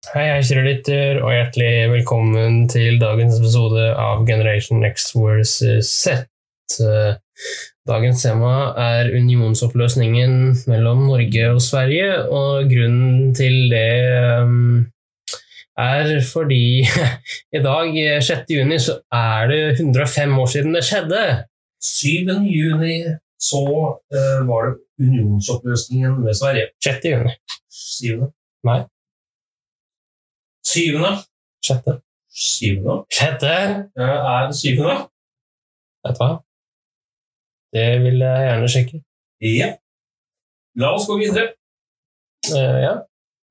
Hei, hei, kjære lytter, og hjertelig velkommen til dagens episode av Generation X vs. Z. Eh, Dagens tema er unionsoppløsningen mellom Norge og Sverige, og grunnen til det um, er fordi i dag, 6. juni, så er det 105 år siden det skjedde. 7. juni så uh, var det unionsoppløsningen med Sverige. 6. juni. 7. Nei. 7. 6. 7. 6. Eh, er syvende. Vet du hva? Det vil jeg gjerne sjekke. Ja. La oss gå videre. Uh, ja,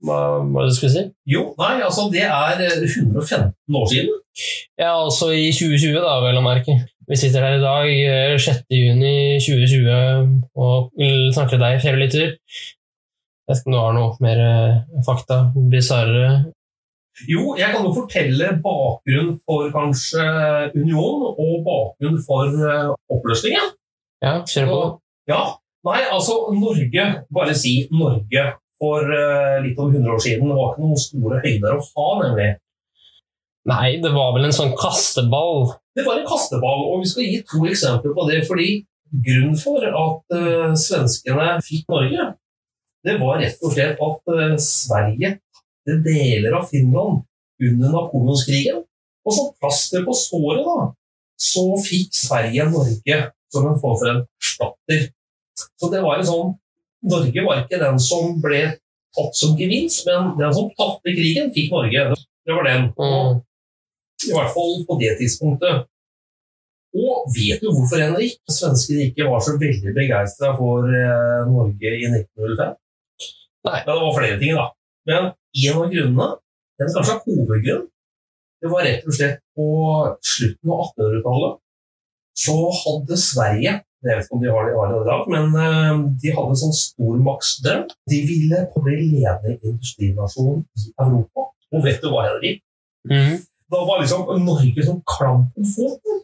hva var det du skulle si? Jo, nei, altså det er eh, 115 år siden. Ja, altså i 2020, da, vel å merke. Vi sitter her i dag, eh, 6. juni 2020, og vil snakke til deg, kjære lytter. Jeg vet ikke om du har noe mer eh, fakta, bisarre Jo, jeg kan jo fortelle bakgrunnen for kanskje union, og bakgrunnen for eh, oppløsningen. Ja, kjør på. Ja, nei, altså Norge, bare si Norge for eh, litt over 100 år siden var ikke noen store høyder å ha, nemlig. Nei, det var vel en sånn kasteball. Det var en kasteball, og vi skal gi to eksempler på det. fordi Grunnen for at uh, svenskene fikk Norge, det var rett og slett at uh, Sverige tapte deler av Finland under napoleonskrigen. Og som plaster på såret da, så fikk Sverige Norge som en form for en erstatter. Så det var en sånn Norge var ikke den som ble tatt som gevinst, men den som tapte krigen, fikk Norge. Det var den. Mm. I hvert fall på det tidspunktet. Og vet du hvorfor, Henrik, svenskene ikke var så veldig begeistra for eh, Norge i 1905? Nei. Ja, det var flere ting, da. Men en av grunnene, den kanskje er hovedgrunnen, det var rett og slett på slutten av 1800-tallet så hadde Sverige jeg vet ikke om de har det i dag, men eh, de hadde en sånn stormaktsdrøm. De ville bli ledende industrinasjon i Europa. Og vet du hva, Henrik? Mm. Da var liksom Norge som klamp om foten.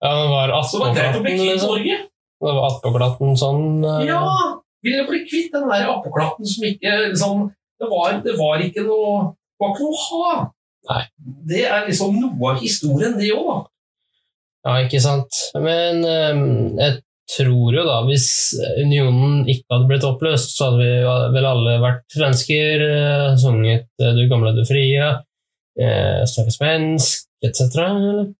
Ja, det var det attpåklatten, liksom. Norge. Det var attpåklatten sånn uh... Ja! Ville bli kvitt den der appeklatten som ikke liksom Det var, det var ikke noe Det var ikke noe å ha. Nei. Det er liksom noe av historien, det òg, da. Ja, ikke sant. Men eh, jeg tror jo da, hvis unionen ikke hadde blitt oppløst, så hadde vi vel alle vært svensker, eh, sunget eh, Du gamle, du frie, eh, snakket svensk, etc. eller?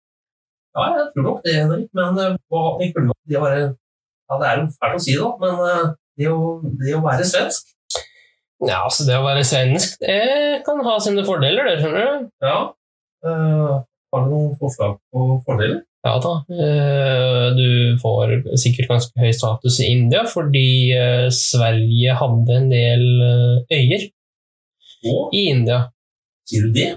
Ja, jeg tror nok det, Henrik. Men det Ja, det er jo fælt å si det, men det å, det å være svensk Ja, altså det å være svensk, det kan ha sine fordeler, det, skjønner du. Ja. Uh, har du noen forslag på fordeler? Ja da. Uh, Du får sikkert ganske høy status i India fordi uh, Sverige hadde en del øyer Og i India. sier du det?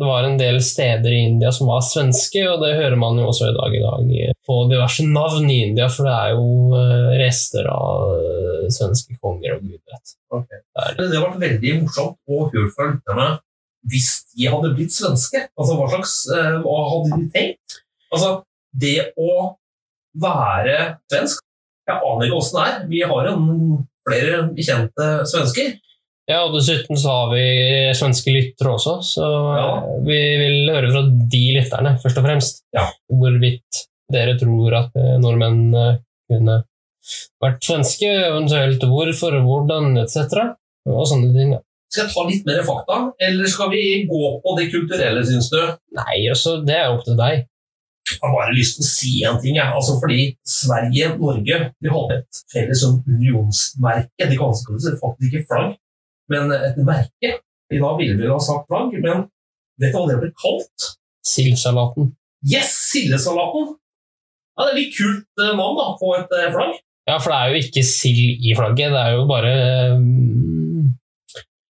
Det var en del steder i India som var svenske, og det hører man jo også i dag i dag på diverse navn i India, for det er jo eh, rester av eh, svenske konger og gud vet. Okay. Det Det vært veldig morsomt å høre fra lytterne hvis de hadde blitt svenske. Altså, Hva slags eh, Hva hadde de tenkt? Altså, det å være svensk Jeg aner ikke åssen det er. Vi har jo flere bekjente svensker. Ja, og dessuten så har vi svenske lyttere også, så Ja. eh, vi vil høre fra de lytterne, først og fremst. Ja. Hvorvidt dere tror at eh, nordmenn eh, kunne vært svenske, eventuelt hvorfor, hvordan, etc. Og sånne ting. Ja. Skal jeg ta litt mer fakta, eller skal vi gå på det kulturelle, syns du? Nei, altså, det er opp til deg. Jeg har bare lyst til å si en ting. Ja. Altså, fordi Sverige og Norge de hadde et felles sånn unionsmerke. De kalte det faktisk ikke flagg, men et merke. I dag ville vi ha sagt flagg, men vet du hva det ble kalt? Sildsalaten. Yes, sildesalaten! Ja, det er litt kult eh, navn da, på et eh, flagg. Ja, for det er jo ikke sild i flagget, det er jo bare um,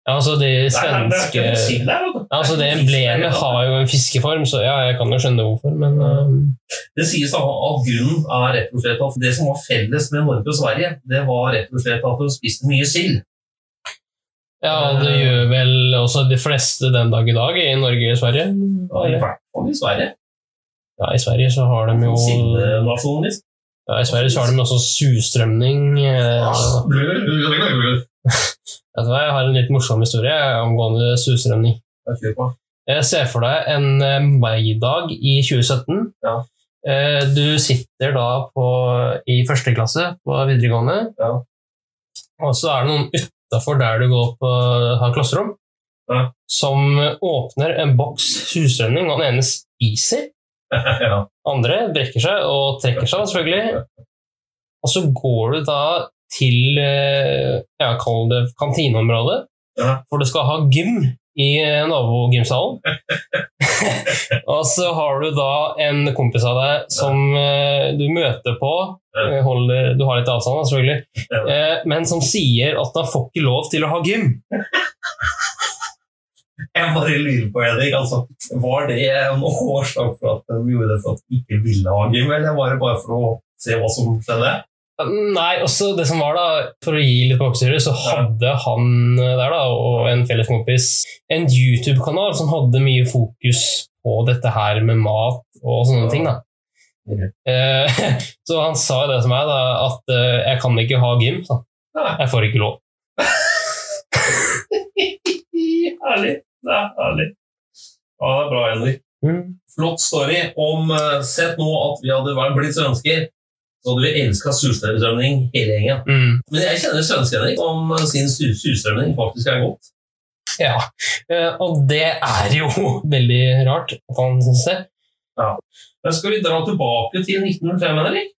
Ja, altså, de Det det svenske noe sild der. Ja, altså Det emblemet har jo en fiskeform, så ja, jeg kan jo skjønne hvorfor, men uh... Det sies da at grunnen er rett og slett at det som var felles med Norge og Sverige, det var rett og slett at de spiste mye sild. Ja, det gjør vel også de fleste den dag i dag i Norge og Sverige. Ja, I hvert fall i Sverige. Ja, I Sverige så har de jo Sildenasjonen, liksom. ja, I Sverige så har de også surstrømning. eh, Vet du hva, Jeg har en litt morsom historie omgående surstrømning. Ja, Jeg ser for deg en eh, maidag i 2017. Ja. Eh, Du sitter da på, i første klasse på videregående, Ja. og så er det noen utafor der du går på har klasserom, Ja. som åpner en boks surstrømning, og den ene spiser. ja. Andre brekker seg og trekker seg, selvfølgelig. Og så går du da til eh, ja, kall det kantineområdet, Ja. for du skal ha gym i eh, nabogymsalen. og så har du da en kompis av deg som eh, du møter på, eh, holder, du har litt avstand selvfølgelig, men som sier at han får ikke lov til å ha gym. Jeg bare lurer på, Henrik, altså, var det en årsak for at de gjorde det for at de ikke ville ha gym, eller var det bare for å se hva som skjedde? Nei, også det som var da, For å gi litt bakstyre, så hadde han eh, der da, og en felles kompis en YouTube-kanal som hadde mye fokus på dette her med mat og sånne ting. da. Ok. Eh, så han sa det til meg, da, at eh, jeg kan ikke ha gym. Så. Jeg får ikke lov. herlig. Det er herlig. Ja, det er bra, Henrik. Flott story. Om Sett nå at vi hadde blitt svensker, så hadde vi elska surstrømning hele gjengen. Mm. Men jeg kjenner svenskene om sin su- surstrømning faktisk er godt. Ja, eh, og det er jo veldig rart at han syns det. Men skal vi dra tilbake til 1905, Henrik?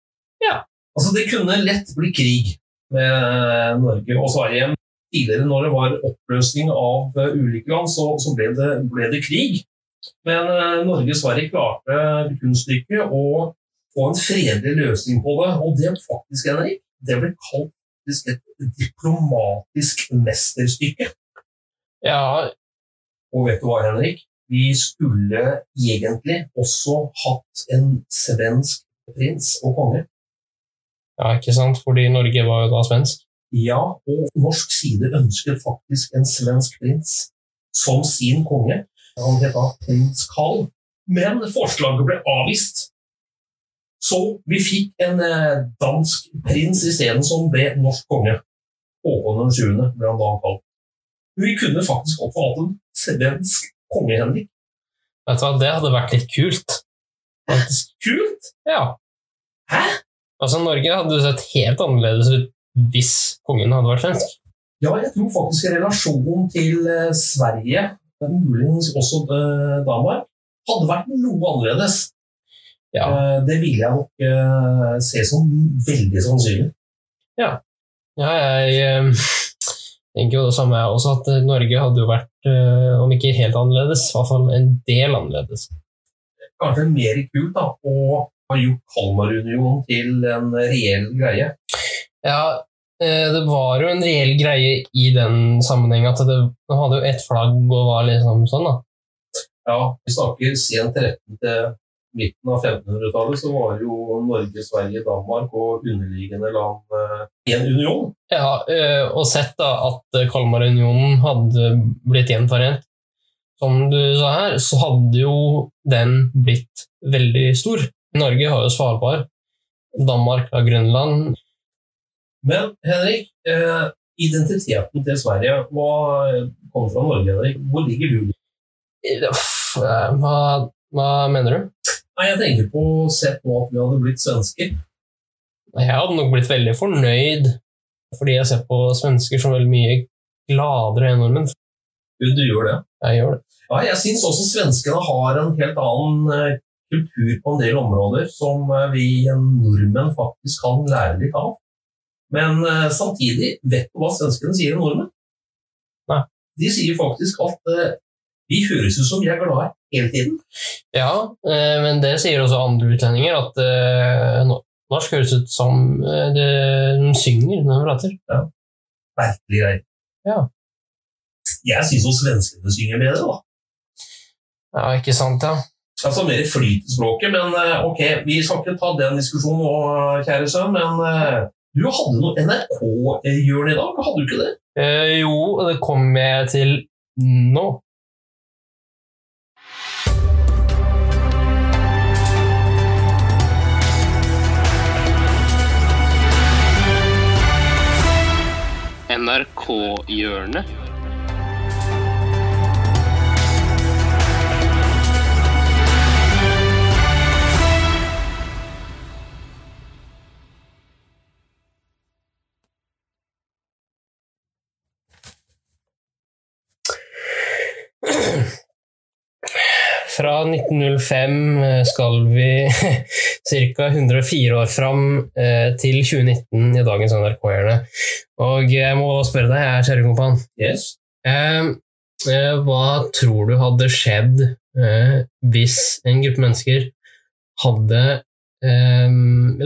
Ja. Altså, det kunne lett bli krig med Norge og Sverige. Tidligere, når det var oppløsning av eh, ulike land, så, så ble, det, ble det krig. Men eh, Norge og Sverige klarte kunststykket å få en fredelig løsning på det. Og det faktisk, Henrik, det ble kalt et diplomatisk mesterstykke. Ja, Og vet du hva, Henrik? Vi skulle egentlig også hatt en svensk prins og konge. ja, ikke sant? Fordi Norge var jo da svensk. Ja, og norsk side ønsket faktisk en svensk prins som sin konge. Han het da prins Carl. Men forslaget ble avvist. Så vi fikk en eh, dansk prins isteden, som ble norsk konge. Håkon den 7. ble han da kalt. Vi kunne faktisk også hatt en svensk konge, Henrik. Vet du hva, Det hadde vært litt kult. Faktisk. Kult! Ja. Hæ? Altså, Norge hadde sett helt annerledes ut hvis kongen hadde vært svensk. Ja, jeg tror faktisk relasjonen til eh, Sverige, muligens også eh, Danmark, hadde vært noe annerledes. Ja. Eh, Det vil jeg nok eh, se som veldig sannsynlig. Ja, jeg eh, tenker jo det samme jeg også, at Norge hadde jo vært, om ikke helt annerledes, i hvert fall en del annerledes. Kanskje mer kult da, å ha gjort Kalmarunionen til en reell greie. Ja, det var jo en reell greie i den sammenheng at det, de hadde jo ett flagg og var liksom sånn, da. Ja, Vi snakker sent 13. til midten av 1500-tallet, så var jo Norge, Sverige, Danmark og underliggende land eh, i en union. Ja, eh, og sett da at eh, Kalmarunionen hadde blitt gjenforent, som du sa her, så hadde jo den blitt veldig stor. Norge har jo Svalbard, Danmark har Grønland. Men Henrik, identiteten til Sverige hva kommer fra Norge, Henrik? Hvor ligger du? Hva, hva mener du? Nei, Jeg tenker på å se på at vi hadde blitt svensker. Jeg hadde nok blitt veldig fornøyd, fordi jeg ser på svensker som veldig mye gladere enn nordmenn. Du, du gjør det. Jeg gjør det. Ja, jeg syns også svenskene har en helt annen eh, kultur på en del områder som eh, vi nordmenn faktisk kan lære litt av. Men eh, samtidig, vet du hva svenskene sier om nordmenn? Nei. De sier faktisk at vi høres ut som vi er glade hele tiden. Ja, eh, men det sier også andre utlendinger, at eh, norsk høres ut som eh, det, de synger når de prater. Merkelig greie. Ja. Jeg syns jo svenskene synger bedre, da. Ja, ikke sant, ja. Altså mer flyt i språket, men ok, vi skal ikke ta den diskusjonen nå, kjære sønn, men du hadde noe NRK-hjørne i dag, hadde du ikke det? Eh, jo, det kommer jeg til nå. NRK-hjørnet. Fra 1905 eh, skal vi ca. 104 år fram eh, til 2019 i dagens NRK-hjørne. Og jeg må spørre deg, kjære kompan. Yes. Eh, eh, hva tror du hadde skjedd eh, hvis en gruppe mennesker hadde eh,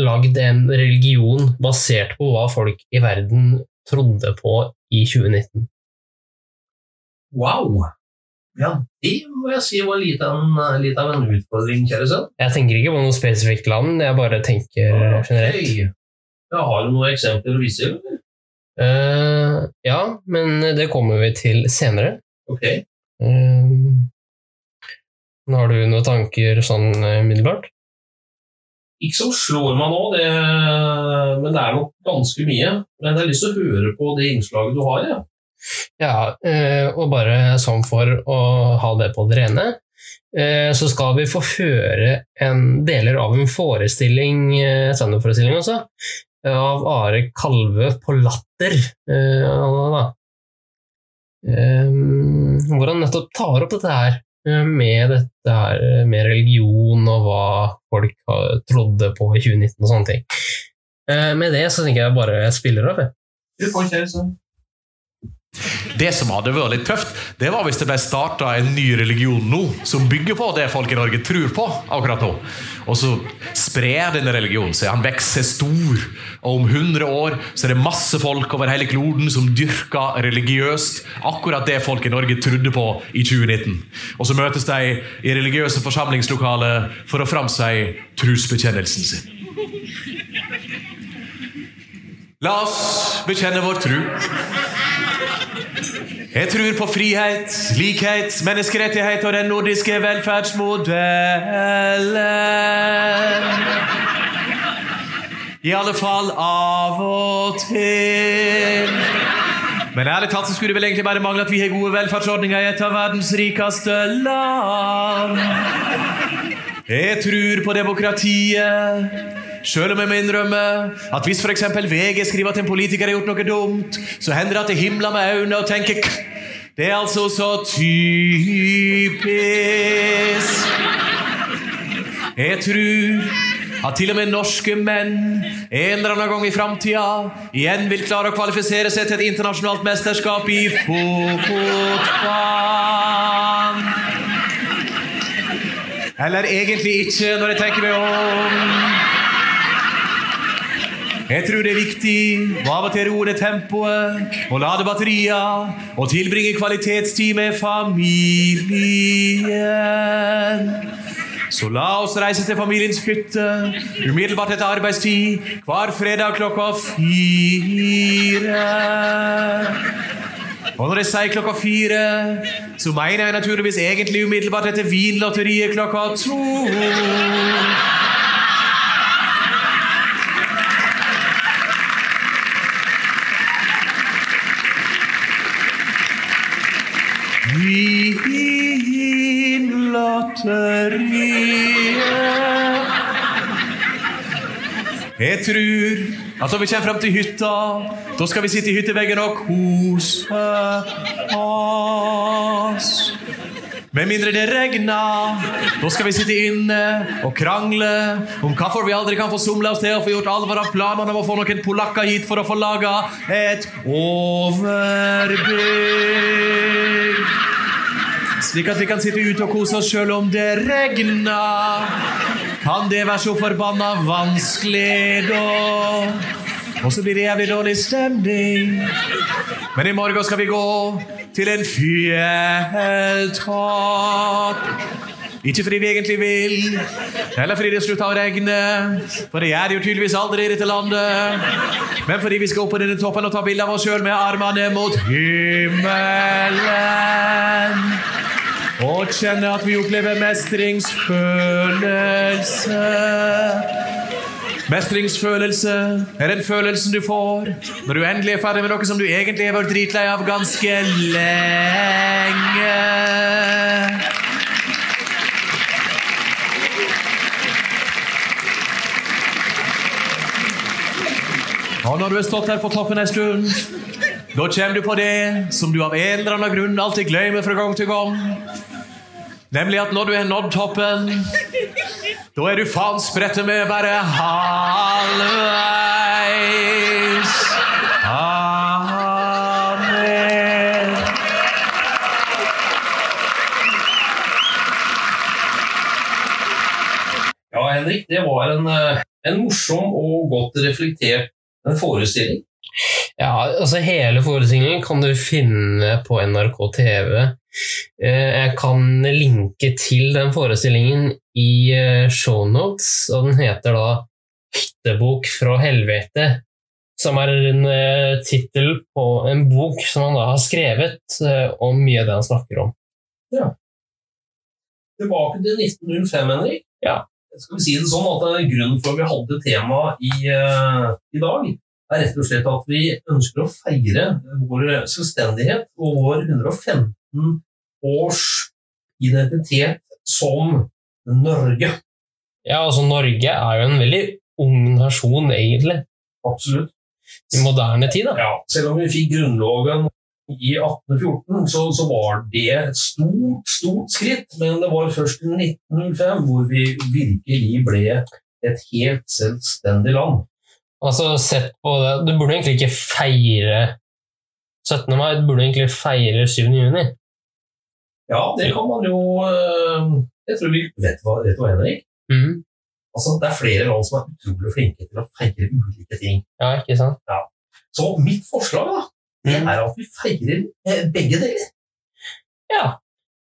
lagd en religion basert på hva folk i verden trodde på i 2019? Wow! Ja, det må jeg si var litt av en, litt av en utfordring, kjære sønn. Jeg tenker ikke på noe spesifikt land, jeg bare tenker generelt. Ok. Ja, har du noen eksempler å vise til? eller? Eh, ja, men det kommer vi til senere. Ok. Uh, har du noen tanker sånn eh, umiddelbart? Ikke som slår meg nå, det, men det er nok ganske mye. Men jeg har lyst til å høre på det innslaget du har. Ja. Ja, eh, og bare sånn for å ha det på det rene, eh, så skal vi få høre en deler av en forestilling, eh, standup-forestilling også, av Are Kalve på Latter. Hvor han nettopp tar opp dette her med dette her med religion og hva folk trodde på i 2019 og sånne ting. Med det så tenker jeg bare spiller av. jeg. Du får, kjøre sønn. Det som hadde vært litt tøft, det var hvis det ble starta en ny religion nå, som bygger på det folk i Norge tror på akkurat nå. Og så sprer denne religionen seg. Han vokser stor. Og om 100 år så er det masse folk over hele kloden som dyrker religiøst akkurat det folk i Norge trodde på i 2019. Og så møtes de i religiøse forsamlingslokaler for å framsi trosbekjennelsen sin. La oss bekjenne vår tro. Jeg tror på frihet, likhet, menneskerettighet og den nordiske velferdsmodellen. I alle fall av og til. Men ærlig talt så skulle det vel egentlig bare mangle at vi har gode velferdsordninger i et av verdens rikeste land. Jeg tror på demokratiet. Selv om jeg må innrømme at hvis f.eks. VG skriver at en politiker har gjort noe dumt, så hender det at jeg himler med øynene og tenker Det er altså så typisk. Jeg tror at til og med norske menn en eller annen gang i framtida igjen vil klare å kvalifisere seg til et internasjonalt mesterskap i fotball. Eller egentlig ikke, når jeg tenker meg om. Jeg tror det er viktig å av og til roe ned tempoet og lade batterier og tilbringe kvalitetstid med familien. Så la oss reise til familiens hytte umiddelbart etter arbeidstid hver fredag klokka fire. Og når jeg sier klokka fire, så mener jeg naturligvis egentlig umiddelbart etter Vinlotteriet klokka to. Vinlotteriet. Jeg tror at når vi kommer frem til hytta, da skal vi sitte i hytteveggen og kose oss. Med mindre det regner, da skal vi sitte inne og krangle om hvorfor vi aldri kan få somla oss til og få gjort alvor av planene om å få noen polakker hit for å få laga et overbygg. Slik at vi kan sitte ute og kose oss sjøl om det regner. Kan det være så forbanna vanskelig, da? Og så blir det jævlig dårlig stemning. Men i morgen skal vi gå til en fjelltopp. Ikke fordi vi egentlig vil, eller fordi det slutta å regne, for det gjør det jo tydeligvis aldri i dette landet, men fordi vi skal opp på denne toppen og ta bilde av oss sjøl med armene mot himmelen. Og kjenne at vi opplever mestringsfølelse. Mestringsfølelse er den følelsen du får når du endelig er ferdig med noe som du egentlig har vært dritlei av ganske lenge. Og når du har stått her på toppen en stund, da kommer du på det som du av en eller annen grunn alltid glemmer fra gang til gang. Nemlig at når du har nådd toppen, da er du faen sprette med bare halvveis. Amen. Ja, Henrik, det var en, eh, en morsom og godt reflektert forestilling. Ja, altså Hele forestillingen kan du finne på NRK TV. Eh, Jeg kan linke til den forestillingen i eh, shownotes, og den heter da 'Hyttebok fra helvete'. Som er en uh, tittel på en bok som han da har skrevet eh, om mye av det han snakker om. Ja. Tilbake til 1905, Henrik. Ja. Skal vi si det sånn at det er Grunnen for at vi hadde tema i, eh, i dag, er rett og slett at vi ønsker å feire vår selvstendighet og vår 115 års identitet som Norge. Ja, altså Norge er jo en veldig ung nasjon, egentlig. Absolutt. I moderne tid, da. Ja, selv om vi fikk Grunnloven i 1814, så, så var det et stort, stort skritt. Men det var først i 1905 hvor vi virkelig ble et helt selvstendig land. Altså, sett på det Du burde egentlig ikke feire 17. mai, du burde egentlig feire 7. juni. Ja, det kan man jo øh, Jeg tror vi Vet du hva, vet du hva Henrik? Mm. Altså, det er flere land som er utrolig flinke til å feire ulike ting. Ja, ikke sant? Ja. Så mitt forslag da, det Mhm. er at vi feirer eh, begge deler. Ja.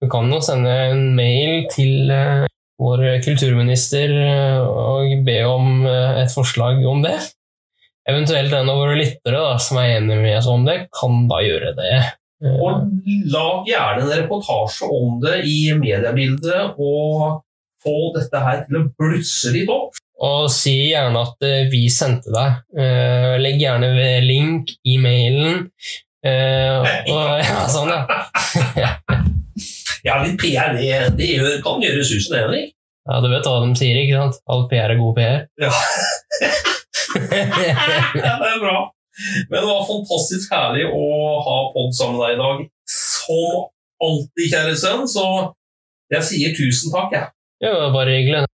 Du kan jo sende en mail til eh, vår kulturminister eh, og be om eh, et forslag om det. Eventuelt en av våre lyttere da, som er enig med oss om det, kan da gjøre det. Eh, Og lag gjerne en reportasje om det i mediebildet, og få dette her til å blusse litt opp. Og si gjerne at eh, vi sendte deg. Eh, legg gjerne ved link i mailen. Og, ja, sånn, ja. Ja, litt PR, det, det kan gjøre susen, Henrik. ja. Du vet hva de sier, ikke sant? All PR er god PR. Ja. ja, det er bra. Men det var fantastisk herlig å ha podd sammen med deg i dag. Som alltid, kjære sønn, så jeg sier tusen takk, jeg. var bare hyggelig.